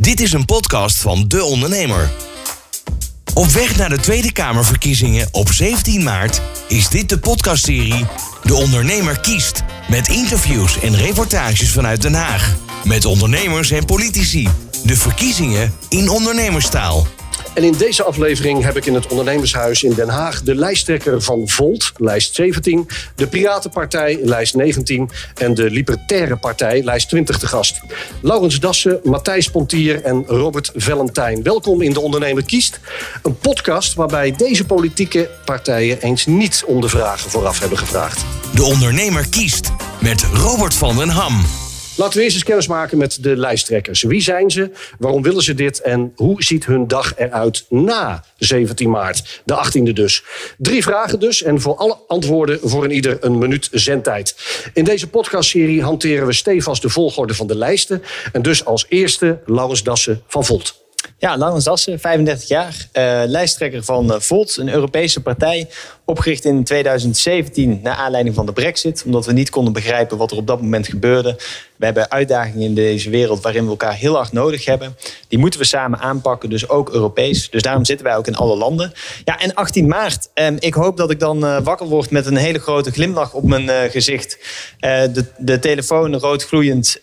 Dit is een podcast van De Ondernemer. Op weg naar de Tweede Kamerverkiezingen op 17 maart is dit de podcastserie De Ondernemer kiest. Met interviews en reportages vanuit Den Haag. Met ondernemers en politici. De verkiezingen in ondernemerstaal. En in deze aflevering heb ik in het Ondernemershuis in Den Haag de lijsttrekker van Volt, lijst 17, de Piratenpartij, lijst 19 en de Libertaire Partij, lijst 20 te gast. Laurens Dassen, Matthijs Pontier en Robert Valentijn. Welkom in De Ondernemer Kiest, een podcast waarbij deze politieke partijen eens niet om de vragen vooraf hebben gevraagd. De Ondernemer kiest met Robert van den Ham. Laten we eerst eens kennis maken met de lijsttrekkers. Wie zijn ze? Waarom willen ze dit? En hoe ziet hun dag eruit na 17 maart, de 18e dus? Drie vragen dus en voor alle antwoorden voor een ieder een minuut zendtijd. In deze podcastserie hanteren we stevast de volgorde van de lijsten. En dus als eerste Laurens Dassen van Volt. Ja, Laurens Dassen, 35 jaar, uh, lijsttrekker van uh, Volt, een Europese partij. Opgericht in 2017 naar aanleiding van de Brexit, omdat we niet konden begrijpen wat er op dat moment gebeurde. We hebben uitdagingen in deze wereld waarin we elkaar heel hard nodig hebben. Die moeten we samen aanpakken, dus ook Europees. Dus daarom zitten wij ook in alle landen. Ja, en 18 maart. Eh, ik hoop dat ik dan uh, wakker word met een hele grote glimlach op mijn gezicht. de, de telefoon rood gloeiend,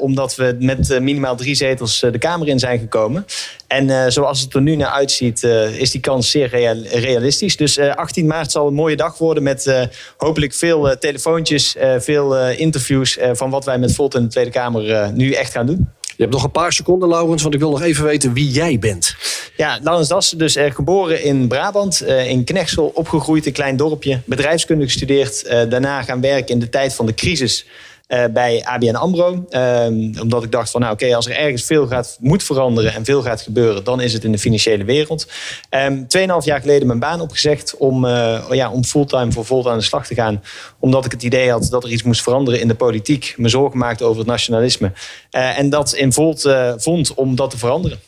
omdat we met minimaal drie zetels de Kamer in zijn gekomen. En zoals het er nu naar uitziet, is die kans zeer real, realistisch. Dus 18 maart zal een mooie dag worden met hopelijk veel telefoontjes, veel interviews van wat wij met Volt in de Tweede Kamer nu echt gaan doen. Je hebt nog een paar seconden, Laurens, want ik wil nog even weten wie jij bent. Ja, Laurens Dassen, dus geboren in Brabant, in Knechtsel, opgegroeid, een klein dorpje. Bedrijfskunde gestudeerd, daarna gaan werken in de tijd van de crisis uh, bij ABN AMRO. Uh, omdat ik dacht van, nou oké, als er ergens veel gaat, moet veranderen en veel gaat gebeuren, dan is het in de financiële wereld. Um, Tweeënhalf jaar geleden mijn baan opgezegd om, uh, ja, om fulltime voor Volt aan de slag te gaan. Omdat ik het idee had dat er iets moest veranderen in de politiek. Me zorgen maakte over het nationalisme. Uh, en dat in Volt vond om dat te veranderen.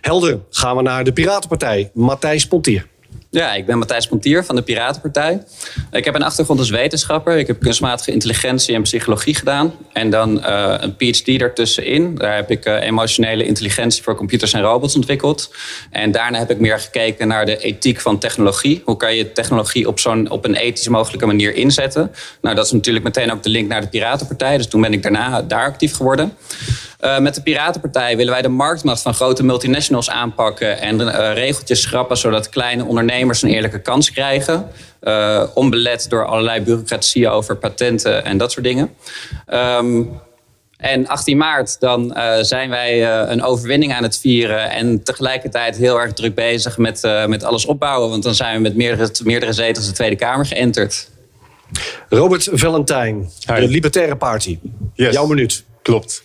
Helder, gaan we naar de Piratenpartij. Matthijs Pontier. Ja, ik ben Matthijs Pontier van de Piratenpartij. Ik heb een achtergrond als wetenschapper. Ik heb kunstmatige intelligentie en psychologie gedaan. En dan uh, een PhD ertussenin. Daar heb ik uh, emotionele intelligentie voor computers en robots ontwikkeld. En daarna heb ik meer gekeken naar de ethiek van technologie. Hoe kan je technologie op, zo'n, op een ethisch mogelijke manier inzetten? Nou, dat is natuurlijk meteen ook de link naar de Piratenpartij. Dus toen ben ik daarna daar actief geworden. Uh, met de Piratenpartij willen wij de marktmacht van grote multinationals aanpakken en uh, regeltjes schrappen zodat kleine ondernemers een eerlijke kans krijgen. Uh, onbelet door allerlei bureaucratie over patenten en dat soort dingen. Um, en 18 maart, dan uh, zijn wij uh, een overwinning aan het vieren. En tegelijkertijd heel erg druk bezig met, uh, met alles opbouwen. Want dan zijn we met meerdere, meerdere zetels de Tweede Kamer geënterd. Robert Valentijn, de Libertaire Party. Yes. Jouw minuut. Klopt.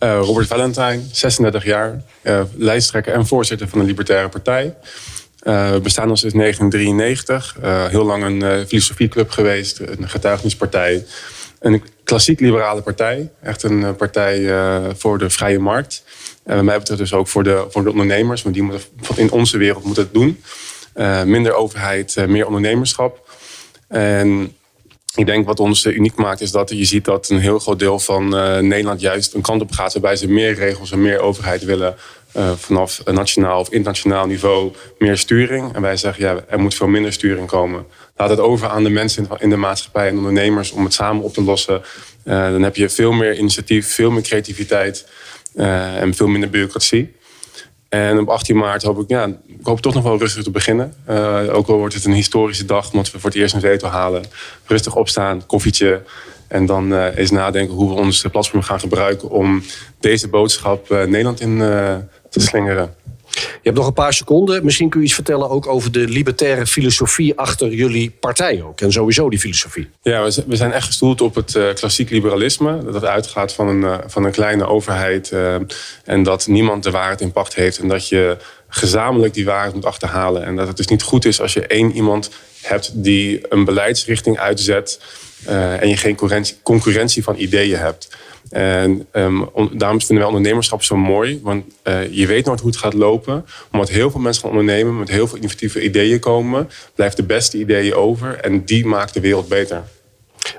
Uh, Robert Valentijn, 36 jaar, uh, lijsttrekker en voorzitter van de Libertaire Partij. Uh, we bestaan al sinds 1993. heel lang een filosofieclub geweest, een getuigenispartij. Een klassiek liberale partij. Echt een partij voor de vrije markt. En wat mij betreft dus ook voor de, voor de ondernemers. Want die moeten in onze wereld moeten het doen. minder overheid, meer ondernemerschap. En ik denk wat ons uniek maakt is dat je ziet dat een heel groot deel van uh, Nederland juist een kant op gaat waarbij ze meer regels en meer overheid willen uh, vanaf nationaal of internationaal niveau meer sturing. En wij zeggen ja, er moet veel minder sturing komen. Laat het over aan de mensen in de maatschappij en ondernemers om het samen op te lossen. Dan heb je veel meer initiatief, veel meer creativiteit en veel minder bureaucratie. En op 18 maart hoop ik, ja, ik hoop toch nog wel rustig te beginnen. Uh, ook al wordt het een historische dag, omdat we voor het eerst een zetel halen. Rustig opstaan, koffietje. En dan uh, eens nadenken hoe we ons platform gaan gebruiken om deze boodschap uh, Nederland in te slingeren. Je hebt nog een paar seconden. Misschien kun je iets vertellen ook over de libertaire filosofie achter jullie partij ook. En sowieso die filosofie. Ja, we zijn echt gestoeld op het uh, klassiek liberalisme. Dat uitgaat van een, uh, van een kleine overheid. Uh, en dat niemand de waarheid in pacht heeft. En dat je gezamenlijk die waarheid moet achterhalen. En dat het dus niet goed is als je één iemand hebt die een beleidsrichting uitzet. en je geen concurrentie van ideeën hebt. En um, daarom vinden wij ondernemerschap zo mooi. Want uh, je weet nooit hoe het gaat lopen. Omdat heel veel mensen gaan ondernemen, met heel veel innovatieve ideeën komen, blijft de beste ideeën over. En die maakt de wereld beter.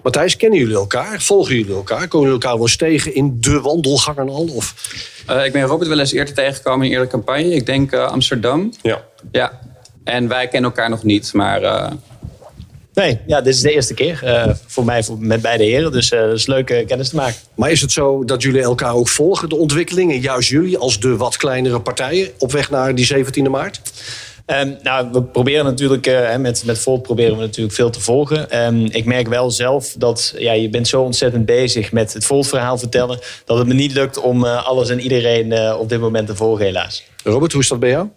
Matthijs, kennen jullie elkaar? Volgen jullie elkaar? Komen jullie elkaar wel eens tegen in de wandelgangen al? Of? Uh, ik ben Robert wel eens eerder tegengekomen in eerdere campagne. Ik denk uh, Amsterdam. Ja. Ja. En wij kennen elkaar nog niet, maar... Nee, ja, dit is de eerste keer uh, voor mij voor, met beide heren. Dus uh, het is leuk uh, kennis te maken. Maar is het zo dat jullie elkaar ook volgen, de ontwikkelingen? Juist jullie als de wat kleinere partijen op weg naar die 17e maart? Um, nou, we proberen natuurlijk, uh, met, met Volt proberen we natuurlijk veel te volgen. Um, ik merk wel zelf dat ja, je bent zo ontzettend bezig met het Volt-verhaal vertellen... dat het me niet lukt om uh, alles en iedereen uh, op dit moment te volgen, helaas. Robert, hoe is dat bij jou?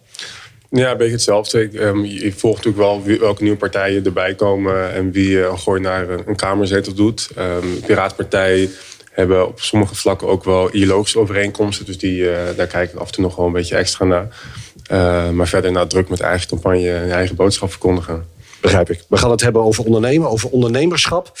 Ja, een beetje hetzelfde. Ik, um, je volgt natuurlijk wel welke nieuwe partijen erbij komen... en wie gooi naar een kamerzetel doet. Um, Piratenpartij hebben op sommige vlakken ook wel ideologische overeenkomsten. Dus die, daar kijk ik af en toe nog wel een beetje extra naar. Uh, maar verder nou, druk met eigen campagne en eigen boodschap verkondigen. Begrijp ik. We gaan het hebben over ondernemen, over ondernemerschap.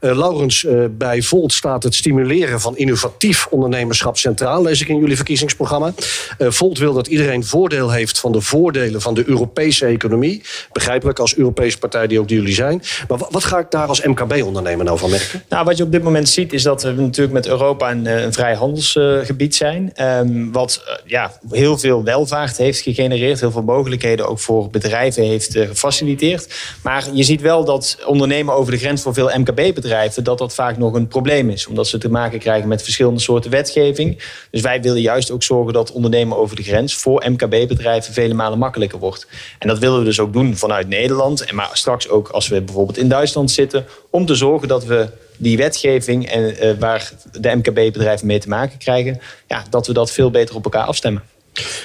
Uh, Laurens, uh, bij Volt staat het stimuleren van innovatief ondernemerschap centraal, lees ik in jullie verkiezingsprogramma. Uh, Volt wil dat iedereen voordeel heeft van de voordelen van de Europese economie. Begrijpelijk als Europese partij die ook jullie zijn. Maar wat ga ik daar als MKB-ondernemer nou van merken? Nou, wat je op dit moment ziet is dat we natuurlijk met Europa een, een vrij handelsgebied zijn. Um, wat ja, heel veel welvaart heeft gegenereerd, heel veel mogelijkheden ook voor bedrijven heeft gefaciliteerd. Maar je ziet wel dat ondernemen over de grens voor veel MKB-bedrijven... dat dat vaak nog een probleem is. Omdat ze te maken krijgen met verschillende soorten wetgeving. Dus wij willen juist ook zorgen dat ondernemen over de grens... voor MKB-bedrijven vele malen makkelijker wordt. En dat willen we dus ook doen vanuit Nederland. En maar straks ook als we bijvoorbeeld in Duitsland zitten... om te zorgen dat we die wetgeving en uh, waar de MKB-bedrijven mee te maken krijgen... Ja, dat we dat veel beter op elkaar afstemmen.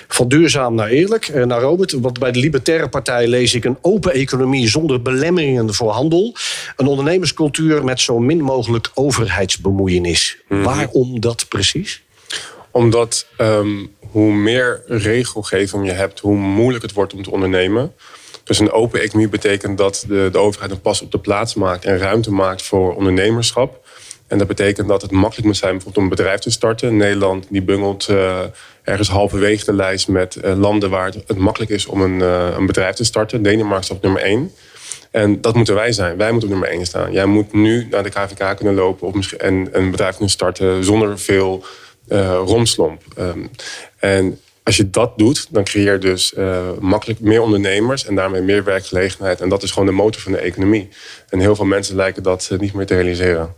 Van duurzaam naar eerlijk. Naar nou, Robert, want bij de Libertaire Partij lees ik een open economie zonder belemmeringen voor handel. Een ondernemerscultuur met zo min mogelijk overheidsbemoeienis. Mm -hmm. Waarom dat precies? Omdat um, hoe meer regelgeving je hebt, hoe moeilijk het wordt om te ondernemen. Dus een open economie betekent dat de, de overheid een pas op de plaats maakt en ruimte maakt voor ondernemerschap. En dat betekent dat het makkelijk moet zijn bijvoorbeeld om een bedrijf te starten. Nederland die bungelt uh, ergens halverwege de lijst met uh, landen waar het, makkelijk is om een, uh, een bedrijf te starten. Denemarken staat op nummer 1. En dat moeten wij zijn. Wij moeten op nummer 1 staan. Jij moet nu naar de KVK kunnen lopen of en een bedrijf kunnen starten zonder veel romslomp. Um, en als je dat doet, dan creëer je dus makkelijk meer ondernemers en daarmee meer werkgelegenheid. En dat is gewoon de motor van de economie. En heel veel mensen lijken dat niet meer te realiseren.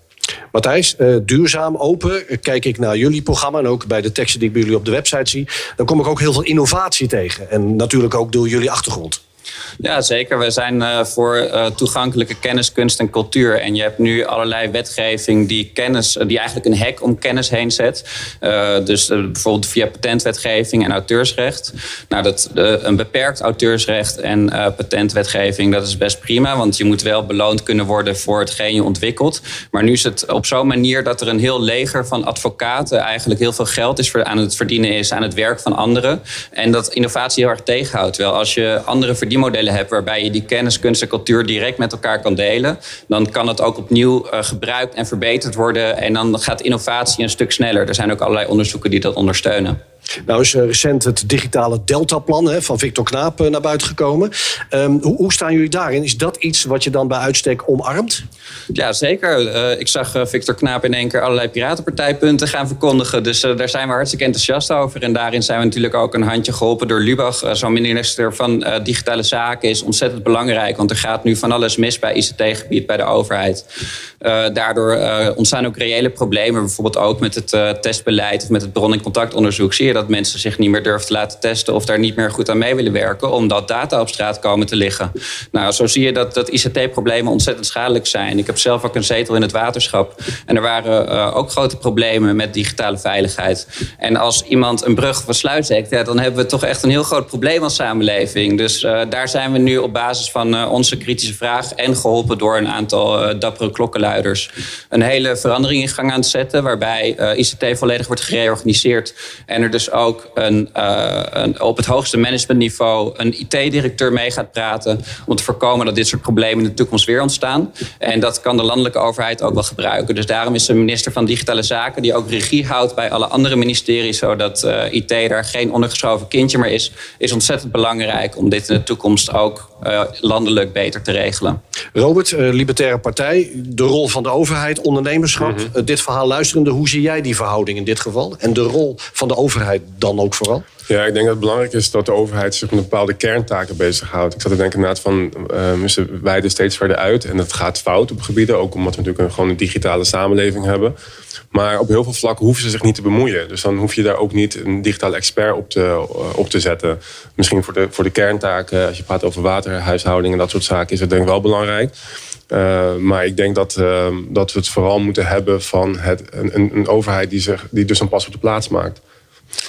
Matthijs, uh, duurzaam, open. Kijk ik naar jullie programma en ook bij de teksten die ik bij jullie op de website zie. Dan kom ik ook heel veel innovatie tegen. En natuurlijk ook door jullie achtergrond. Ja, zeker. We zijn uh, voor uh, toegankelijke kennis, kunst en cultuur. En je hebt nu allerlei wetgeving die, kennis, die eigenlijk een hek om kennis heen zet. Dus bijvoorbeeld via patentwetgeving en auteursrecht. Nou, dat, een beperkt auteursrecht en patentwetgeving, dat is best prima. Want je moet wel beloond kunnen worden voor hetgeen je ontwikkelt. Maar nu is het op zo'n manier dat er een heel leger van advocaten eigenlijk heel veel geld is aan het verdienen is aan het werk van anderen. En dat innovatie heel erg tegenhoudt. Terwijl als je andere verdienmodellen hebt waarbij je die kennis, kunst en cultuur direct met elkaar kan delen, dan kan het ook opnieuw uh, gebruikt en verbeterd worden. En dan gaat innovatie een stuk sneller. Er zijn ook allerlei onderzoeken die dat ondersteunen. Nou is recent het digitale Delta-plan van Victor Knaap naar buiten gekomen. Um, hoe, staan jullie daarin? Is dat iets wat je dan bij uitstek omarmt? Ja, zeker. Uh, ik zag Victor Knaap in één keer allerlei piratenpartijpunten gaan verkondigen. Dus daar zijn we hartstikke enthousiast over. En daarin zijn we natuurlijk ook een handje geholpen door Lubach. Zo'n minister van Digitale Zaken is ontzettend belangrijk. Want er gaat nu van alles mis bij ICT-gebied, bij de overheid. daardoor ontstaan ook reële problemen. Bijvoorbeeld ook met het testbeleid of met het bron- en contactonderzoek. Dat mensen zich niet meer durven te laten testen of daar niet meer goed aan mee willen werken, omdat data op straat komen te liggen. Nou, zo zie je dat, dat ICT-problemen ontzettend schadelijk zijn. Ik heb zelf ook een zetel in het waterschap en er waren uh, ook grote problemen met digitale veiligheid. En als iemand een brug of een sluit zegt, ja, dan hebben we toch echt een heel groot probleem als samenleving. Dus uh, daar zijn we nu op basis van uh, onze kritische vraag en geholpen door een aantal dappere klokkenluiders een hele verandering in gang aan het zetten, waarbij ICT volledig wordt gereorganiseerd en er dus dus ook een, uh, een, op het hoogste managementniveau een IT-directeur mee gaat praten. Om te voorkomen dat dit soort problemen in de toekomst weer ontstaan. En dat kan de landelijke overheid ook wel gebruiken. Dus daarom is de minister van Digitale Zaken, die ook regie houdt bij alle andere ministeries, zodat uh, IT daar geen ondergeschoven kindje meer is, is ontzettend belangrijk om dit in de toekomst ook uh, landelijk beter te regelen. Robert, Libertaire Partij, de rol van de overheid, ondernemerschap. Mm -hmm. dit verhaal luisterende, hoe zie jij die verhouding in dit geval? En de rol van de overheid dan ook vooral? Ja, ik denk dat het belangrijk is dat de overheid zich met bepaalde kerntaken bezighoudt. Ik zat te denken inderdaad van, uh, we wijden steeds verder uit en het gaat fout op gebieden. Ook omdat we natuurlijk een, gewoon een digitale samenleving hebben. Maar op heel veel vlakken hoeven ze zich niet te bemoeien. Dus dan hoef je daar ook niet een digitale expert op te, op te zetten. Misschien voor de, voor de kerntaken, als je praat over waterhuishouding en dat soort zaken, is het denk ik wel belangrijk. Uh, maar ik denk dat, dat we het vooral moeten hebben van het, een, een overheid die, zich, die dus een pas op de plaats maakt.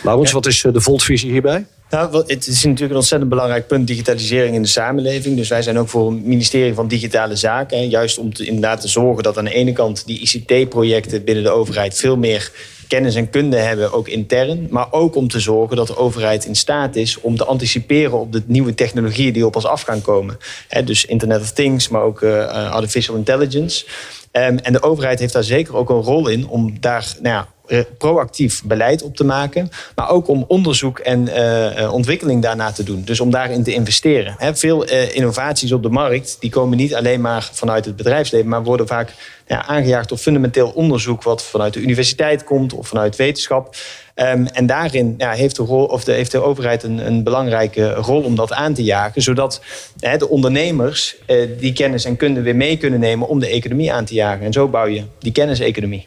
Laurens, wat is de Volt-visie hierbij? Nou, het is natuurlijk een ontzettend belangrijk punt, digitalisering in de samenleving. Dus wij zijn ook voor het ministerie van Digitale Zaken. Juist om te, inderdaad te zorgen dat aan de ene kant die ICT-projecten binnen de overheid veel meer kennis en kunde hebben, ook intern. Maar ook om te zorgen dat de overheid in staat is om te anticiperen op de nieuwe technologieën die op ons af gaan komen. dus Internet of Things, maar ook uh, artificial intelligence. Um, en de overheid heeft daar zeker ook een rol in om daar nou ja, proactief beleid op te maken. Maar ook om onderzoek en uh, ontwikkeling daarna te doen. Dus om daarin te investeren. He, veel innovaties op de markt die komen niet alleen maar vanuit het bedrijfsleven, maar worden vaak ja, aangejaagd door fundamenteel onderzoek wat vanuit de universiteit komt of vanuit wetenschap. Um, en daarin ja, heeft, de rol, of de, heeft de overheid een, een belangrijke rol om dat aan te jagen. Zodat de ondernemers die kennis en kunde weer mee kunnen nemen om de economie aan te jagen. En zo bouw je die kenniseconomie.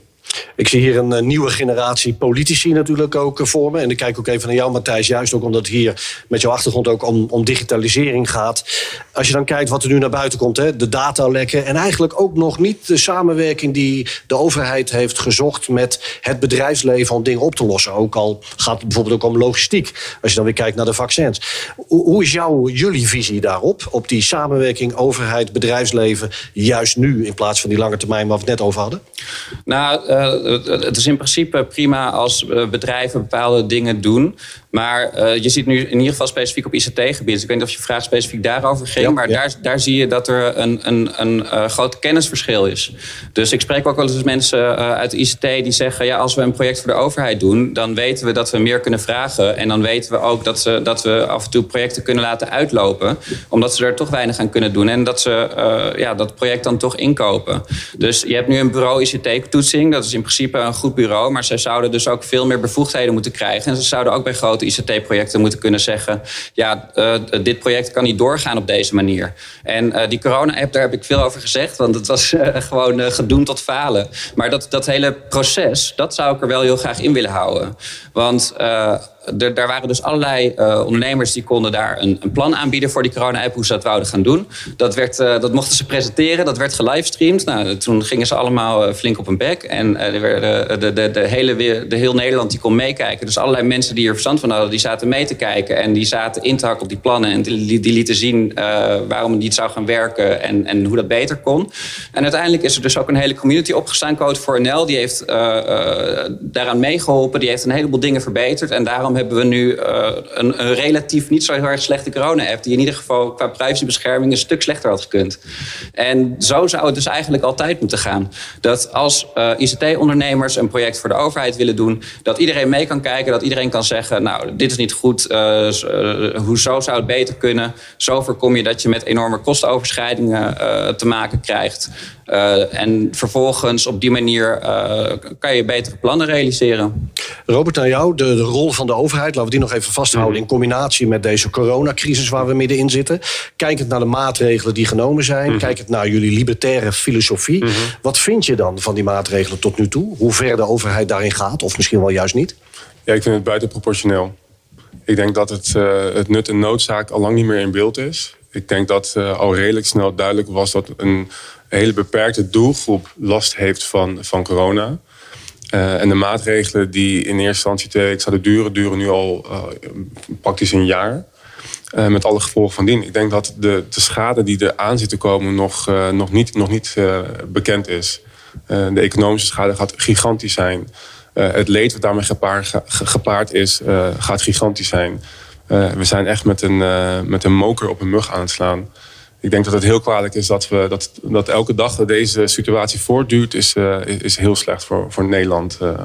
Ik zie hier een uh, nieuwe generatie politici natuurlijk ook uh, voor me. En ik kijk ook even naar jou, Matthijs. Juist ook omdat het hier met jouw achtergrond ook om, om digitalisering gaat. Als je dan kijkt wat er nu naar buiten komt, hè, de datalekken. En eigenlijk ook nog niet de samenwerking die de overheid heeft gezocht met het bedrijfsleven om dingen op te lossen. Ook al gaat het bijvoorbeeld ook om logistiek. Als je dan weer kijkt naar de vaccins. Hoe, hoe is jouw, jullie visie daarop? Op die samenwerking overheid, bedrijfsleven. Juist nu in plaats van die lange termijn waar we het net over hadden? Nou, het is in principe prima als bedrijven bepaalde dingen doen. Maar uh, je ziet nu in ieder geval specifiek op ICT-gebied. Dus ik weet niet of je vraag specifiek daarover ging. Ja, maar ja. Daar, daar zie je dat er een, een, een uh, groot kennisverschil is. Dus ik spreek ook wel eens mensen uh, uit ICT die zeggen... ja, als we een project voor de overheid doen... dan weten we dat we meer kunnen vragen. En dan weten we ook dat, ze, dat we af en toe projecten kunnen laten uitlopen. Omdat ze er toch weinig aan kunnen doen. En dat ze ja, dat project dan toch inkopen. Dus je hebt nu een bureau ICT-toetsing. Dat is in principe een goed bureau. Maar zij zouden dus ook veel meer bevoegdheden moeten krijgen. En ze zouden ook bij grote ICT-projecten moeten kunnen zeggen: ja, uh, dit project kan niet doorgaan op deze manier. En uh, die corona-app, daar heb ik veel over gezegd, want het was uh, gewoon gedoemd tot falen. Maar dat, dat hele proces, dat zou ik er wel heel graag in willen houden. Want er, daar waren dus allerlei uh, ondernemers die konden daar een, een, plan aanbieden voor die corona-app, hoe ze dat wouden gaan doen. Dat, werd, uh, dat mochten ze presenteren, dat werd gelivestreamd. Nou, toen gingen ze allemaal uh, flink op hun bek. En er werden, de, de, de, hele, de heel Nederland die kon meekijken. Dus allerlei mensen die er verstand van hadden, die zaten mee te kijken. En die zaten in te hakken op die plannen. En die, die lieten zien waarom het niet zou gaan werken en, en hoe dat beter kon. En uiteindelijk is er dus ook een hele community opgestaan, Code for NL. Die heeft daaraan meegeholpen, die heeft een heleboel dingen verbeterd. En daarom hebben we nu uh, een, een, relatief niet zo heel erg slechte corona-app... die in ieder geval qua privacybescherming een stuk slechter had gekund. En zo zou het dus eigenlijk altijd moeten gaan. Dat als uh, ICT-ondernemers een project voor de overheid willen doen... dat iedereen mee kan kijken, dat iedereen kan zeggen... nou, dit is niet goed, uh, hoezo zou het beter kunnen? Zo voorkom je dat je met enorme kostenoverschrijdingen te maken krijgt... En vervolgens op die manier kan je betere plannen realiseren. Robert, aan jou, de, de, rol van de overheid, laten we die nog even vasthouden... in combinatie met deze coronacrisis waar we middenin zitten. Kijkend naar de maatregelen die genomen zijn... Mm -hmm. kijkend naar jullie libertaire filosofie... Mm -hmm. wat vind je dan van die maatregelen tot nu toe? Hoe ver de overheid daarin gaat, of misschien wel juist niet? Ja, ik vind het buitenproportioneel. Ik denk dat het, uh, het nut en noodzaak al lang niet meer in beeld is. Ik denk dat al redelijk snel duidelijk was dat een een hele beperkte doelgroep last heeft van, van corona. Uh, en de maatregelen die in eerste instantie twee weken zouden duren, duren nu al uh, praktisch een jaar. Uh, met alle gevolgen van dien. Ik denk dat de, de schade die er aan zit te komen nog, nog niet, nog niet bekend is. de economische schade gaat gigantisch zijn. het leed wat daarmee gepaard, gepaard is, gaat gigantisch zijn. we zijn echt met een, met een moker op een mug aan het slaan ik denk dat het heel kwalijk is dat, we, dat, dat elke dag deze situatie voortduurt, is, uh, is heel slecht voor, voor Nederland. Uh,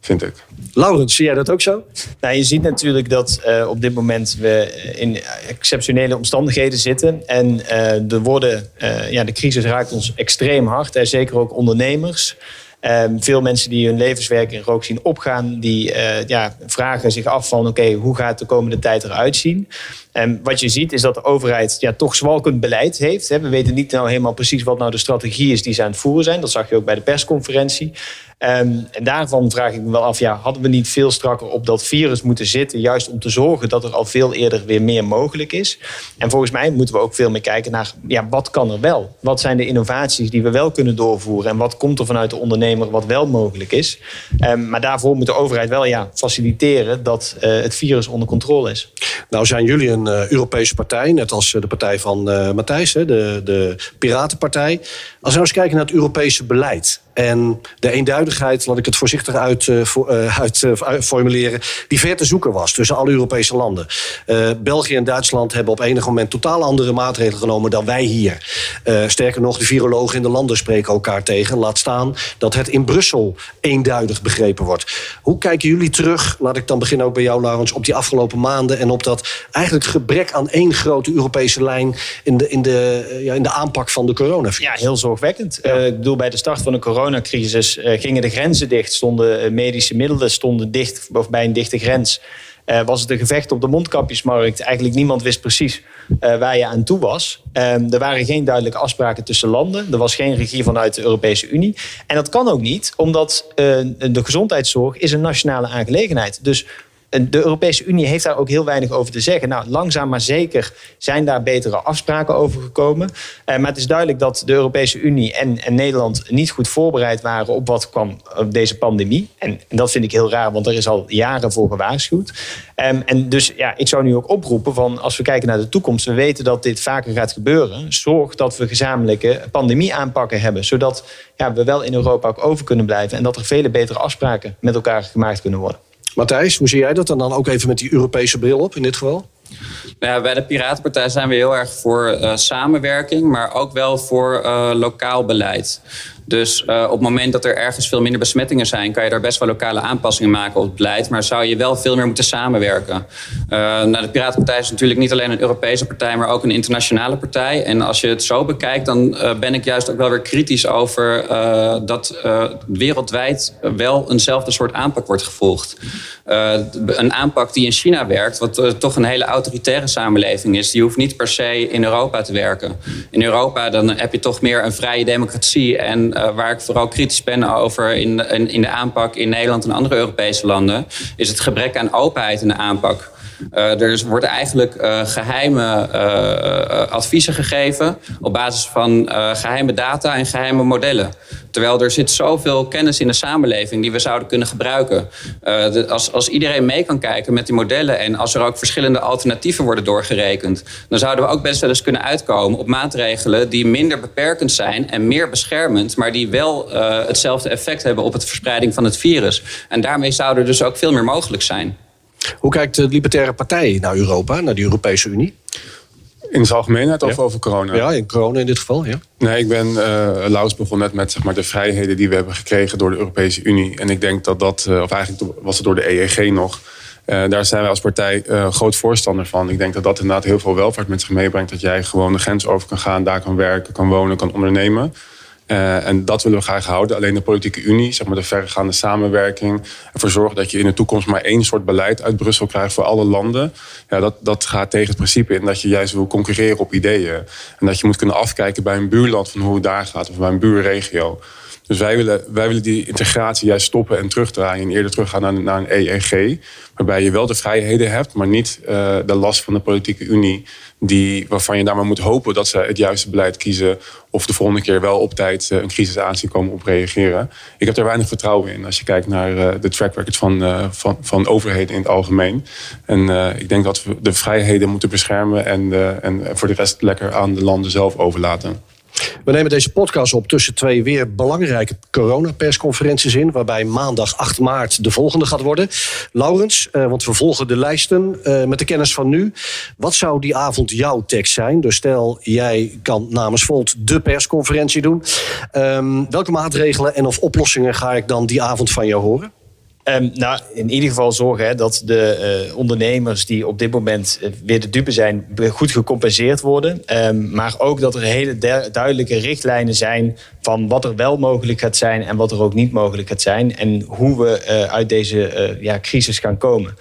vind ik. Laurens, zie jij dat ook zo? Nou, je ziet natuurlijk dat uh, op dit moment we in exceptionele omstandigheden zitten. En er worden, ja, de crisis raakt ons extreem hard. En zeker ook ondernemers. Um, veel mensen die hun levenswerk in rook zien opgaan, die uh, ja, vragen zich af van oké, hoe gaat de komende tijd eruit zien? En wat je ziet is dat de overheid ja, toch zwalkend beleid heeft. We weten niet nou helemaal precies wat nou de strategie is die ze aan het voeren zijn. Dat zag je ook bij de persconferentie. Um, en daarvan vraag ik me wel af, ja, hadden we niet veel strakker op dat virus moeten zitten, juist om te zorgen dat er al veel eerder weer meer mogelijk is. En volgens mij moeten we ook veel meer kijken naar, ja, wat kan er wel? Wat zijn de innovaties die we wel kunnen doorvoeren? En wat komt er vanuit de ondernemer wat wel mogelijk is? Um, maar daarvoor moet de overheid wel ja, faciliteren dat uh, het virus onder controle is. Nou zijn jullie een uh, Europese partij, net als uh, de partij van Matthijs, de, de Piratenpartij. Als we nou eens kijken naar het Europese beleid en de eenduidigheid, laat ik het voorzichtig uit, uh, uit uh, formuleren, die ver te zoeken was tussen alle Europese landen. Uh, België en Duitsland hebben op enig moment totaal andere maatregelen genomen dan wij hier. sterker nog, de virologen in de landen spreken elkaar tegen. Laat staan dat het in Brussel eenduidig begrepen wordt. Hoe kijken jullie terug, laat ik dan beginnen ook bij jou, Laurens, op die afgelopen maanden en op dat eigenlijk gebrek aan één grote Europese lijn in de, in de, ja, in de aanpak van de coronavirus? Ja, heel zorgwekkend. Ja. ik bedoel, bij de start van de corona coronacrisis uh, gingen de grenzen dicht, stonden uh, medische middelen stonden dicht of bij een dichte grens. Uh, was het een gevecht op de mondkapjesmarkt. Eigenlijk niemand wist precies waar je aan toe was. Um, er waren geen duidelijke afspraken tussen landen. Er was geen regie vanuit de Europese Unie. En dat kan ook niet, omdat de gezondheidszorg is een nationale aangelegenheid. Dus de Europese Unie heeft daar ook heel weinig over te zeggen. Nou, langzaam maar zeker zijn daar betere afspraken over gekomen. Uh, maar het is duidelijk dat de Europese Unie en, en, Nederland niet goed voorbereid waren op wat kwam op deze pandemie. En, en, dat vind ik heel raar, want er is al jaren voor gewaarschuwd. Um, en dus ja, ik zou nu ook oproepen van als we kijken naar de toekomst, we weten dat dit vaker gaat gebeuren. Zorg dat we gezamenlijke pandemie aanpakken hebben, zodat ja, we wel in Europa ook over kunnen blijven en dat er vele betere afspraken met elkaar gemaakt kunnen worden. Matthijs, hoe zie jij dat? En dan ook even met die Europese bril op in dit geval? Nou ja, bij de Piratenpartij zijn we heel erg voor uh, samenwerking, maar ook wel voor uh, lokaal beleid. Dus uh, op het moment dat er ergens veel minder besmettingen zijn, kan je daar best wel lokale aanpassingen maken op het beleid. Maar zou je wel veel meer moeten samenwerken. Uh, nou, de Piratenpartij is natuurlijk niet alleen een Europese partij, maar ook een internationale partij. En als je het zo bekijkt, dan uh, ben ik juist ook wel weer kritisch over dat wereldwijd wel eenzelfde soort aanpak wordt gevolgd. een aanpak die in China werkt, wat toch een hele autoritaire samenleving is, die hoeft niet per se in Europa te werken. In Europa dan heb je toch meer een vrije democratie en uh, waar ik vooral kritisch ben over in, in, de aanpak in Nederland en andere Europese landen, is het gebrek aan openheid in de aanpak. Uh, er worden eigenlijk uh, geheime uh, adviezen gegeven op basis van geheime data en geheime modellen. Terwijl er zit zoveel kennis in de samenleving die we zouden kunnen gebruiken. Als, als iedereen mee kan kijken met die modellen en als er ook verschillende alternatieven worden doorgerekend, dan zouden we ook best wel eens kunnen uitkomen op maatregelen die minder beperkend zijn en meer beschermend, maar die wel hetzelfde effect hebben op het verspreiding van het virus. En daarmee zou er dus ook veel meer mogelijk zijn. Hoe kijkt de Libertaire Partij naar Europa, naar de Europese Unie? In zijn algemeenheid of over corona? Ja, in corona in dit geval, ja. Nee, ik ben, uh, Laus begon net met zeg maar, de vrijheden die we hebben gekregen door de Europese Unie. En ik denk dat dat, uh, of eigenlijk was het door de EEG nog. Uh, daar zijn wij als partij uh, groot voorstander van. Ik denk dat dat inderdaad heel veel welvaart met zich meebrengt. Dat jij gewoon de grens over kan gaan, daar kan werken, kan wonen, kan ondernemen. Uh, en dat willen we graag houden. Alleen de politieke unie, zeg maar de verregaande samenwerking. Ervoor zorgen dat je in de toekomst maar één soort beleid uit Brussel krijgt voor alle landen. Ja, dat, dat gaat tegen het principe in dat je juist wil concurreren op ideeën. En dat je moet kunnen afkijken bij een buurland van hoe het daar gaat. Of bij een buurregio. Dus wij willen, wij willen die integratie juist stoppen en terugdraaien. En eerder teruggaan naar, naar een EEG. Waarbij je wel de vrijheden hebt, maar niet uh, de last van de politieke unie. Die, waarvan je daar maar moet hopen dat ze het juiste beleid kiezen. Of de volgende keer wel op tijd uh, een crisis aanzien komen op reageren. Ik heb er weinig vertrouwen in als je kijkt naar uh, de track record van, van, van overheden in het algemeen. En ik denk dat we de vrijheden moeten beschermen en, en voor de rest lekker aan de landen zelf overlaten. We nemen deze podcast op tussen twee weer belangrijke coronapersconferenties in. Waarbij maandag 8 maart de volgende gaat worden. Laurens, eh, want we volgen de lijsten eh, met de kennis van nu. Wat zou die avond jouw tekst zijn? Dus stel, jij kan namens Volt de persconferentie doen. Ehm, welke maatregelen en of oplossingen ga ik dan die avond van jou horen? Um, nou, in ieder geval zorgen hè, dat de uh, ondernemers die op dit moment uh, weer de dupe zijn, goed gecompenseerd worden. Um, maar ook dat er hele duidelijke richtlijnen zijn van wat er wel mogelijk gaat zijn en wat er ook niet mogelijk gaat zijn. En hoe we uh, uit deze ja, crisis gaan komen.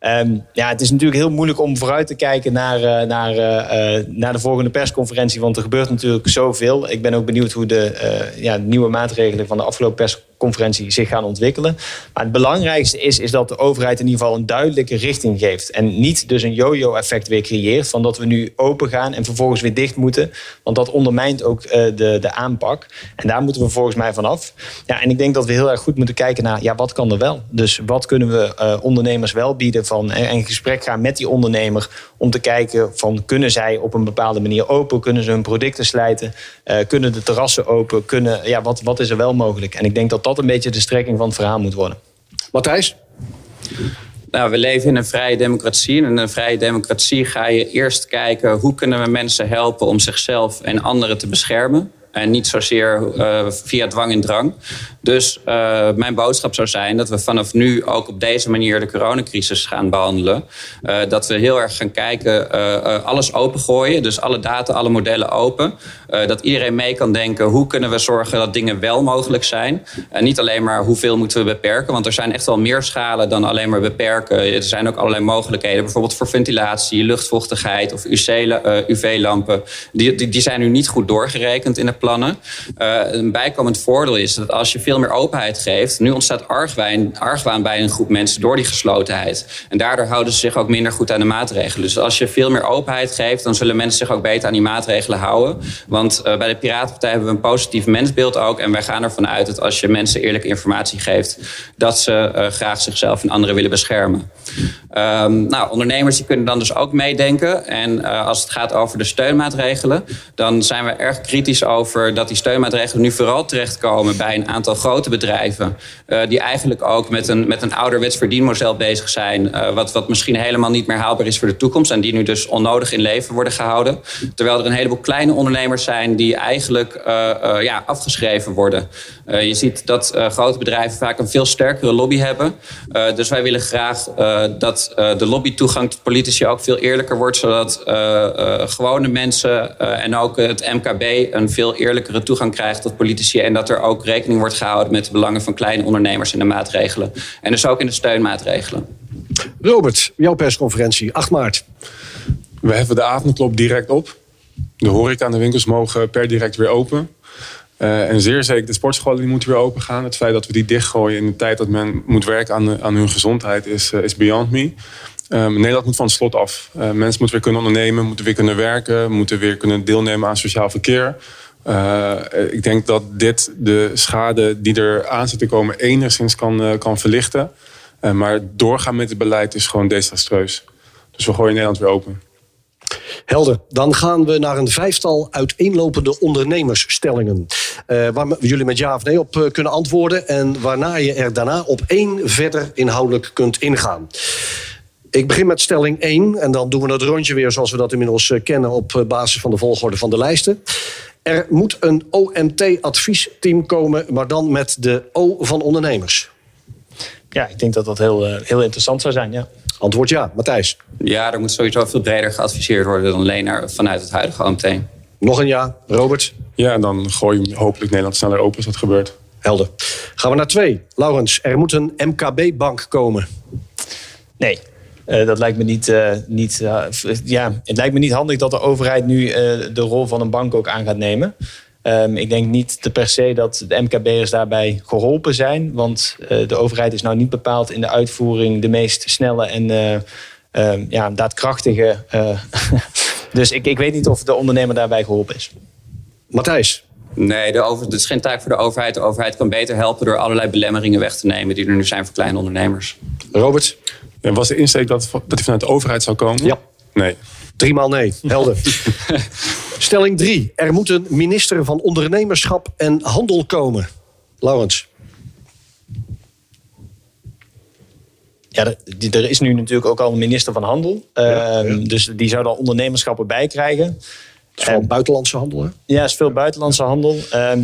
Um, ja, het is natuurlijk heel moeilijk om vooruit te kijken naar, naar, de volgende persconferentie. Want er gebeurt natuurlijk zoveel. Ik ben ook benieuwd hoe de ja, nieuwe maatregelen van de afgelopen persconferentie zich gaan ontwikkelen. Maar het belangrijkste is, is dat de overheid in ieder geval een duidelijke richting geeft. En niet dus een yo-yo-effect weer creëert. Van dat we nu open gaan en vervolgens weer dicht moeten. Want dat ondermijnt ook de, de aanpak. En daar moeten we volgens mij vanaf. Ja, en ik denk dat we heel erg goed moeten kijken naar ja, wat kan er wel. Dus wat kunnen we ondernemers wel bieden van en gesprek gaan met die ondernemer om te kijken van kunnen zij op een bepaalde manier open, kunnen ze hun producten slijten, uh, kunnen de terrassen open, kunnen, ja, wat, wat is er wel mogelijk? En ik denk dat dat een beetje de strekking van het verhaal moet worden. Matthijs? Nou, we leven in een vrije democratie. En in een vrije democratie ga je eerst kijken hoe kunnen we mensen helpen om zichzelf en anderen te beschermen. En niet zozeer uh, via dwang en drang. Dus uh, mijn boodschap zou zijn dat we vanaf nu ook op deze manier de coronacrisis gaan behandelen. Uh, dat we heel erg gaan kijken, alles opengooien. Dus alle data, alle modellen open. dat iedereen mee kan denken, hoe kunnen we zorgen dat dingen wel mogelijk zijn. En niet alleen maar hoeveel moeten we beperken. Want er zijn echt wel meer schalen dan alleen maar beperken. Er zijn ook allerlei mogelijkheden. Bijvoorbeeld voor ventilatie, luchtvochtigheid of UV-lampen. Die, die, die zijn nu niet goed doorgerekend in het plannen. Uh, een bijkomend voordeel is dat als je veel meer openheid geeft, nu ontstaat argwaan, argwaan bij een groep mensen door die geslotenheid. En daardoor houden ze zich ook minder goed aan de maatregelen. Dus als je veel meer openheid geeft, dan zullen mensen zich ook beter aan die maatregelen houden. Want uh, bij de Piratenpartij hebben we een positief mensbeeld ook. En wij gaan ervan uit dat als je mensen eerlijke informatie geeft, dat ze uh, graag zichzelf en anderen willen beschermen. Um, nou, ondernemers die kunnen dan dus ook meedenken. En als het gaat over de steunmaatregelen, dan zijn we erg kritisch over dat die steunmaatregelen nu vooral terechtkomen bij een aantal grote bedrijven. Uh, die eigenlijk ook met een, met een ouderwets verdienmodel bezig zijn. Uh, wat, wat misschien helemaal niet meer haalbaar is voor de toekomst. En die nu dus onnodig in leven worden gehouden. Terwijl er een heleboel kleine ondernemers zijn die eigenlijk ja, afgeschreven worden. je ziet dat grote bedrijven vaak een veel sterkere lobby hebben. dus wij willen graag dat de lobbytoegang tot politici ook veel eerlijker wordt. Zodat gewone mensen en ook het MKB een veel eerlijkere toegang krijgt tot politici. En dat er ook rekening wordt gehouden met de belangen van kleine ondernemers in de maatregelen. En dus ook in de steunmaatregelen. Robert, jouw persconferentie, 8 maart. We heffen de avondklop direct op. De horeca en de winkels mogen per direct weer open. Uh, en zeer zeker, de sportscholen die moeten weer open gaan. Het feit dat we die dichtgooien in de tijd dat men moet werken aan, aan hun gezondheid is, uh, is beyond me. Um, Nederland moet van het slot af. Uh, mensen moeten weer kunnen ondernemen, moeten weer kunnen werken, moeten weer kunnen deelnemen aan sociaal verkeer. Ik denk dat dit de schade die er aan zit te komen enigszins kan, kan verlichten. Maar doorgaan met het beleid is gewoon desastreus. Dus we gooien Nederland weer open. Helder. Dan gaan we naar een vijftal uiteenlopende ondernemersstellingen. waar jullie met ja of nee op kunnen antwoorden. En waarna je er daarna op één verder inhoudelijk kunt ingaan. Ik begin met stelling 1 en dan doen we het rondje weer zoals we dat inmiddels kennen op basis van de volgorde van de lijsten. Er moet een OMT-adviesteam komen, maar dan met de O van ondernemers. Ja, ik denk dat dat heel, heel interessant zou zijn, ja. Antwoord ja. Matthijs? Ja, er moet sowieso veel breder geadviseerd worden dan alleen naar, vanuit het huidige OMT. Nog een ja. Robert? Ja, en dan gooi je hopelijk Nederland sneller open als dat gebeurt. Helder. Gaan we naar twee. Laurens, er moet een MKB-bank komen. Nee. Uh, dat lijkt me niet. Uh, niet uh, ja, het lijkt me niet handig dat de overheid nu de rol van een bank ook aan gaat nemen. Um, ik denk niet te per se dat de MKB'ers daarbij geholpen zijn. Want de overheid is nou niet bepaald in de uitvoering de meest snelle en um, ja, daadkrachtige. dus ik, ik weet niet of de ondernemer daarbij geholpen is. Matthijs. Nee, de over, het is geen taak voor de overheid. De overheid kan beter helpen door allerlei belemmeringen weg te nemen die er nu zijn voor kleine ondernemers. Robert? En was de insteek dat, dat hij vanuit de overheid zou komen? Ja. Nee. Driemaal nee. Helder. Stelling 3. Er moet een minister van Ondernemerschap en Handel komen. Laurens. Ja, er, is nu natuurlijk ook al een minister van Handel. Ehm, Dus die zou daar ondernemerschap erbij krijgen. Het is vooral buitenlandse handel, hè? Ja, is veel buitenlandse handel. Ehm,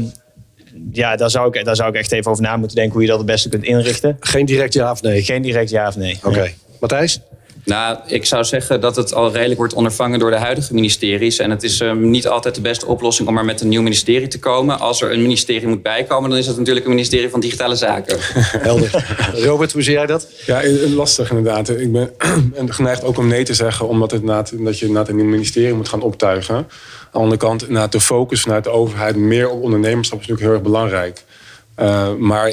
ja, daar zou, ik, daar zou ik echt even over na moeten denken hoe je dat het beste kunt inrichten. Geen direct ja of nee? Geen direct ja of nee. Oké. Matthijs? Nou, ik zou zeggen dat het al redelijk wordt ondervangen door de huidige ministeries. En het is ehm, niet altijd de beste oplossing om maar met een nieuw ministerie te komen. Als er een ministerie moet bijkomen, dan is het natuurlijk een ministerie van Digitale Zaken. Helder. Robert, hoe zie jij dat? Ja, lastig inderdaad. Ik ben en geneigd ook om nee te zeggen, omdat het dat je inderdaad een nieuw ministerie moet gaan optuigen. Aan de andere kant, de focus vanuit de overheid meer op ondernemerschap is natuurlijk heel erg belangrijk. Eh, maar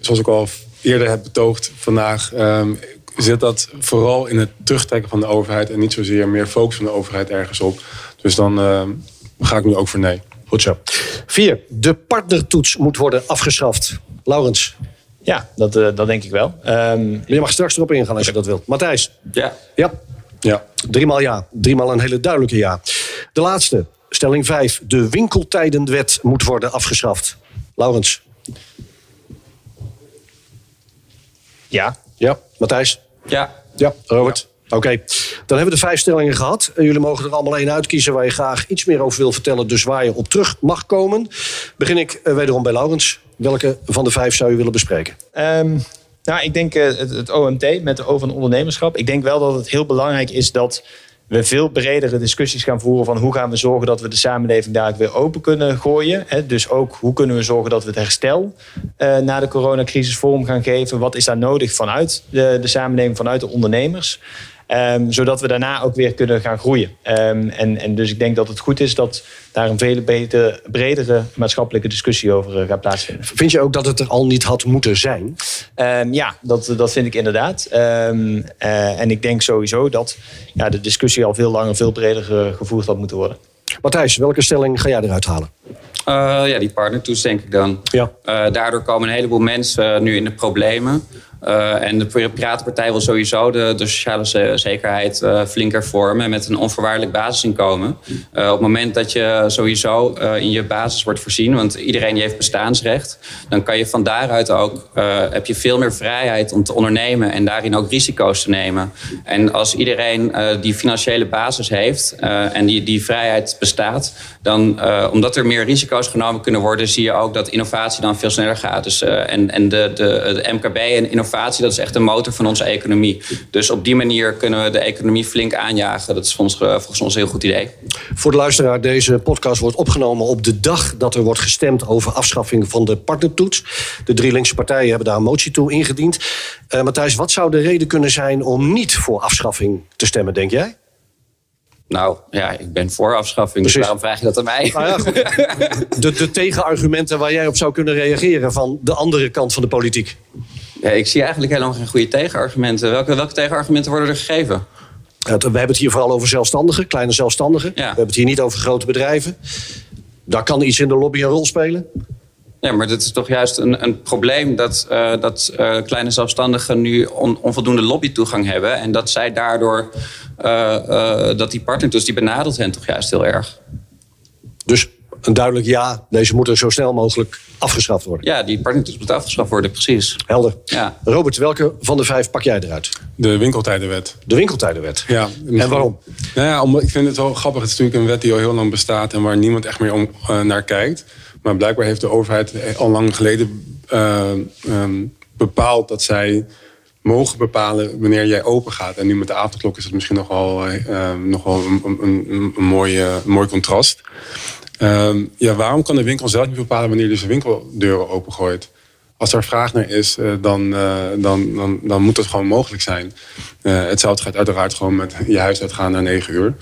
zoals ik al eerder heb betoogd vandaag, ehm, zit dat vooral in het terugtrekken van de overheid en niet zozeer meer focus van de overheid ergens op. Dus dan ehm, ga ik nu ook voor nee. Goed zo. 4. De partnertoets moet worden afgeschaft. Laurens, Ja, dat, eh, dat denk ik wel. Ehm, je mag straks erop ingaan als je dat wilt. Matthijs? Ja. Ja. Ja. Driemaal ja. Driemaal een hele duidelijke ja. De laatste. Stelling 5. De winkeltijdenwet moet worden afgeschaft. Laurens? ja, Ja. Matthijs? Ja. Ja. Robert? Oké. Dan hebben we de vijf stellingen gehad. En jullie mogen er allemaal één uitkiezen waar je graag iets meer over wil vertellen. Dus waar je op terug mag komen. Begin ik eh, wederom bij Laurens. Welke van de vijf zou je willen bespreken? Ehm, nou, ik denk eh, het, het OMT met de O van ondernemerschap. Ik denk wel dat het heel belangrijk is dat we veel bredere discussies gaan voeren van hoe gaan we zorgen dat we de samenleving daar weer open kunnen gooien. Dus ook hoe kunnen we zorgen dat we het herstel eh, na de coronacrisis vorm gaan geven. Wat is daar nodig vanuit de, de samenleving, vanuit de ondernemers. Ehm, zodat we daarna ook weer kunnen gaan groeien. Ehm, en, en dus ik denk dat het goed is dat daar een veel betere, bredere maatschappelijke discussie over eh, gaat plaatsvinden. Vind je ook dat het er al niet had moeten zijn? Ehm, ja, dat, dat vind ik inderdaad. Ehm, eh, en ik denk sowieso dat ja, de discussie al veel langer, veel breder eh, gevoerd had moeten worden. Matthijs, welke stelling ga jij eruit halen? Eh, ja, die partnertoets denk ik dan. Ja. Eh, daardoor komen een heleboel mensen nu in de problemen. Eh, en de Piratenpartij wil sowieso de, de sociale ze- zekerheid eh, flink hervormen met een onvoorwaardelijk basisinkomen. Eh, op het moment dat je sowieso in je basis wordt voorzien, want iedereen die heeft bestaansrecht, dan kan je van daaruit ook, heb je veel meer vrijheid om te ondernemen en daarin ook risico's te nemen. En als iedereen die financiële basis heeft en die, die vrijheid bestaat, dan omdat er meer risico's genomen kunnen worden, zie je ook dat innovatie dan veel sneller gaat. Dus, en en de, de, de MKB en innovatie, dat is echt de motor van onze economie. Dus op die manier kunnen we de economie flink aanjagen. Dat is volgens, volgens ons een heel goed idee. Voor de luisteraar, deze podcast wordt opgenomen op de dag dat er wordt gestemd over afschaffing van de partnertoets. De drie linkse partijen hebben daar een motie toe ingediend. Eh, Matthijs, wat zou de reden kunnen zijn om niet voor afschaffing te stemmen, denk jij? Nou ja, ik ben voor afschaffing, dus waarom vraag je dat aan mij? Nou ja, goed. De, de tegenargumenten waar jij op zou kunnen reageren van de andere kant van de politiek. Ja, ik zie eigenlijk helemaal geen goede tegenargumenten. Welke, welke tegenargumenten worden er gegeven? We hebben het hier vooral over zelfstandigen, kleine zelfstandigen. Ja. We hebben het hier niet over grote bedrijven. Daar kan iets in de lobby een rol spelen. Ja, maar dit is toch juist een, een probleem dat, eh, dat eh, kleine zelfstandigen nu on- onvoldoende lobbytoegang hebben. En dat zij daardoor, eh, dat die partnertoets, die benadelt hen toch juist heel erg. Dus een duidelijk ja, deze moeten zo snel mogelijk afgeschaft worden. Ja, die partnertoets moet afgeschaft worden, precies. Helder. Ja. Robert, welke van de vijf pak jij eruit? De winkeltijdenwet. De winkeltijdenwet. Ja, En waarom? Nou ja, omdat, ik vind het wel grappig. Het is natuurlijk een wet die al heel lang bestaat en waar niemand echt meer om, eh, naar kijkt. Maar blijkbaar heeft de overheid al lang geleden eh, ehm, bepaald dat zij mogen bepalen wanneer jij open gaat. En nu met de avondklok is het misschien nogal, eh, eh, nogal een, een, een, een mooi, eh, een mooi contrast. Ehm, ja, waarom kan de winkel zelf niet bepalen wanneer hij zijn winkeldeuren opengooit? Als er vraag naar is, eh, dan, eh, dan, dan, dan moet dat gewoon mogelijk zijn. Eh, hetzelfde gaat uiteraard gewoon met je huis uitgaan na negen uur.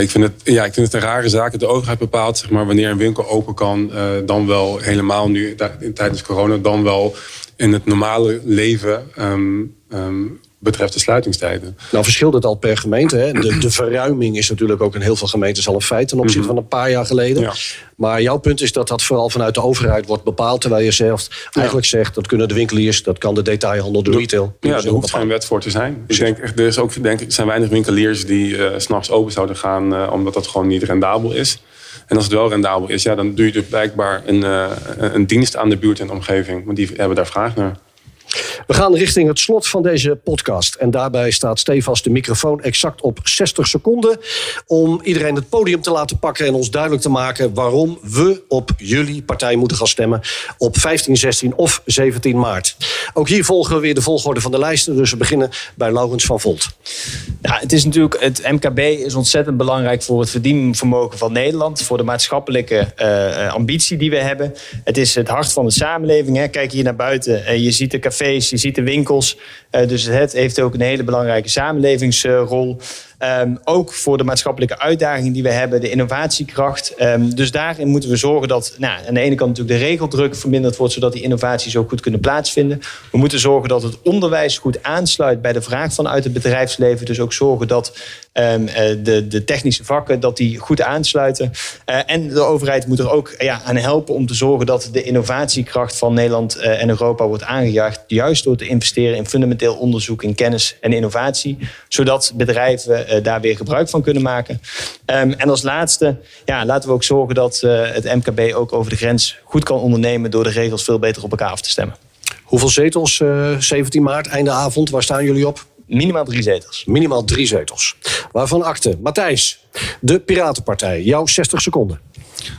Ik, vind het, ja, ik vind het een rare zaak dat de overheid bepaalt zeg maar, wanneer een winkel open kan. dan wel helemaal nu tij- tijdens corona, dan wel in het normale leven. ehm, ehm, betreft de sluitingstijden. Nou verschilt het al per gemeente. Hè? De, de verruiming is natuurlijk ook in heel veel gemeentes al een feit ten opzichte van een paar jaar geleden. Ja. Maar jouw punt is dat dat vooral vanuit de overheid wordt bepaald. Terwijl je zelf eigenlijk zegt dat kunnen de winkeliers, dat kan de detailhandel, de retail. Ja, er hoeft geen wet voor te zijn. Ik denk, er, is ook, denk, ik, zijn weinig winkeliers die eh, s s'nachts open zouden gaan, eh, omdat dat gewoon niet rendabel is. En als het wel rendabel is, ja, dan doe je dus blijkbaar een, eh, een dienst aan de buurt en de omgeving. Want die hebben daar vraag naar. We gaan richting het slot van deze podcast. En daarbij staat stevast de microfoon exact op 60 seconden. Om iedereen het podium te laten pakken en ons duidelijk te maken waarom we op jullie partij moeten gaan stemmen op 15, 16 of 17 maart. Ook hier volgen we weer de volgorde van de lijsten. Dus we beginnen bij Laurens van Volt. Ja, het is natuurlijk, het MKB is ontzettend belangrijk voor het verdienvermogen van Nederland. Voor de maatschappelijke eh, eh, ambitie die we hebben. Het is het hart van de samenleving. Hè. Kijk hier naar buiten. eh, je ziet de je ziet de winkels. Eh, dus het heeft ook een hele belangrijke samenlevingsrol. Ehm, ook voor de maatschappelijke uitdagingen die we hebben, de innovatiekracht. Ehm, dus daarin moeten we zorgen dat nou, aan de ene kant natuurlijk de regeldruk verminderd wordt, zodat die innovaties ook goed kunnen plaatsvinden. We moeten zorgen dat het onderwijs goed aansluit bij de vraag vanuit het bedrijfsleven. Dus ook zorgen dat ehm, eh, de, de technische vakken dat die goed aansluiten. Eh, en de overheid moet er ook ja, aan helpen om te zorgen dat de innovatiekracht van Nederland eh, en Europa wordt aangejaagd. Juist door te investeren in fundamenteel onderzoek, in kennis en innovatie. Zodat bedrijven eh, daar weer gebruik van kunnen maken. Ehm, en als laatste, ja, laten we ook zorgen dat eh, het MKB ook over de grens goed kan ondernemen door de regels veel beter op elkaar af te stemmen. Hoeveel zetels, eh, 17 maart, einde avond, waar staan jullie op? Minimaal drie zetels. Minimaal drie zetels. Waarvan akte. Matthijs, de Piratenpartij, jouw 60 seconden.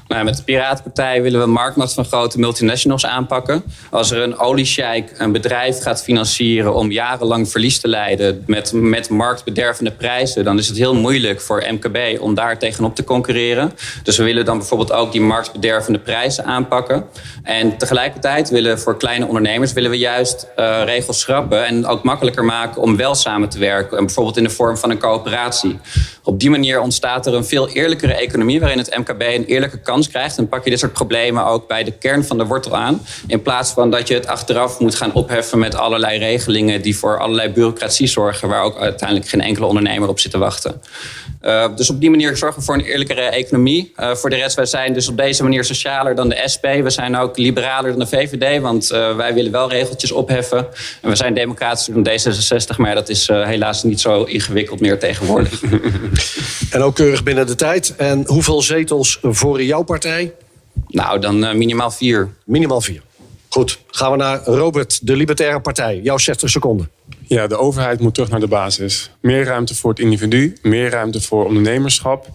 Nou, met de Piratenpartij willen we marktmacht van grote multinationals aanpakken. Als er een oliesjeik een bedrijf gaat financieren om jarenlang verlies te leiden met, met marktbedervende prijzen, dan is het heel moeilijk voor MKB om daar tegenop te concurreren. Dus we willen dan bijvoorbeeld ook die marktbedervende prijzen aanpakken. En tegelijkertijd willen voor kleine ondernemers willen we juist eh, regels schrappen en ook makkelijker maken om wel samen te werken. En bijvoorbeeld in de vorm van een coöperatie. Op die manier ontstaat er een veel eerlijkere economie waarin het MKB een kans krijgt. En pak je dit soort problemen ook bij de kern van de wortel aan. In plaats van dat je het achteraf moet gaan opheffen met allerlei regelingen die voor allerlei bureaucratie zorgen, waar ook uiteindelijk geen enkele ondernemer op zit te wachten. Uh, dus op die manier zorgen we voor een eerlijkere economie. Uh, voor de rest, wij zijn dus op deze manier socialer dan de SP. We zijn ook liberaler dan de VVD, want uh, wij willen wel regeltjes opheffen. En we zijn democratischer dan D66, maar dat is helaas niet zo ingewikkeld meer tegenwoordig. En ook keurig binnen de tijd. En hoeveel zetels voor jouw partij? Nou, dan minimaal vier. Minimaal vier. Goed, gaan we naar Robert, de Libertaire Partij. Jouw 60 seconden. Ja, de overheid moet terug naar de basis. Meer ruimte voor het individu, meer ruimte voor ondernemerschap.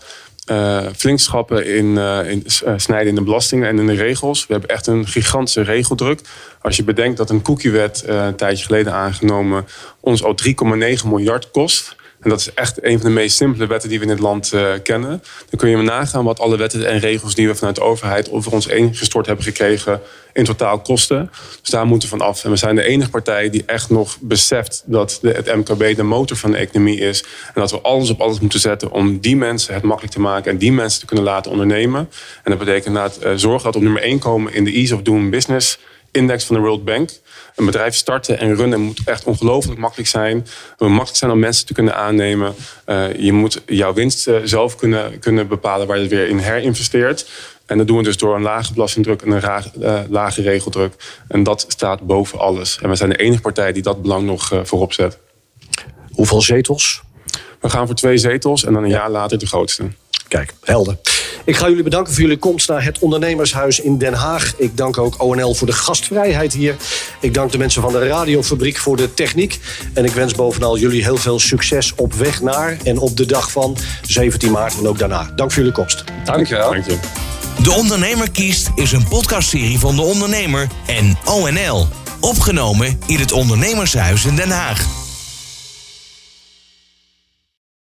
Uh, flink schappen in, uh, in uh, snijden in de belastingen en in de regels. We hebben echt een gigantische regeldruk. Als je bedenkt dat een cookiewet een tijdje geleden aangenomen ons al 3,9 miljard kost. En dat is echt een van de meest simpele wetten die we in het land uh, kennen. Dan kun je nagaan wat alle wetten en regels die we vanuit de overheid over ons ingestort hebben gekregen in totaal kosten. Dus daar moeten we van af. En we zijn de enige partij die echt nog beseft dat de, het MKB de motor van de economie is. En dat we alles op alles moeten zetten om die mensen het makkelijk te maken en die mensen te kunnen laten ondernemen. En dat betekent inderdaad uh, zorgen dat we op nummer 1 komen in de Ease of Doing Business index van de World Bank. Een bedrijf starten en runnen moet echt ongelooflijk makkelijk zijn. Het moet makkelijk zijn om mensen te kunnen aannemen. Uh, je moet jouw winst uh, zelf kunnen, kunnen bepalen waar je het weer in herinvesteert. En dat doen we dus door een lage belastingdruk en een raag, uh, lage regeldruk. En dat staat boven alles. En we zijn de enige partij die dat belang nog voorop zet. Hoeveel zetels? We gaan voor twee zetels en dan een ja. jaar later de grootste. Kijk, helder. Ik ga jullie bedanken voor jullie komst naar het Ondernemershuis in Den Haag. Ik dank ook ONL voor de gastvrijheid hier. Ik dank de mensen van de Radiofabriek voor de techniek. En ik wens bovenal jullie heel veel succes op weg naar en op de dag van 17 maart en ook daarna. Dank voor jullie komst. Dankjewel. Dank je. De Ondernemer kiest is een podcastserie van De Ondernemer en ONL. Opgenomen in het Ondernemershuis in Den Haag.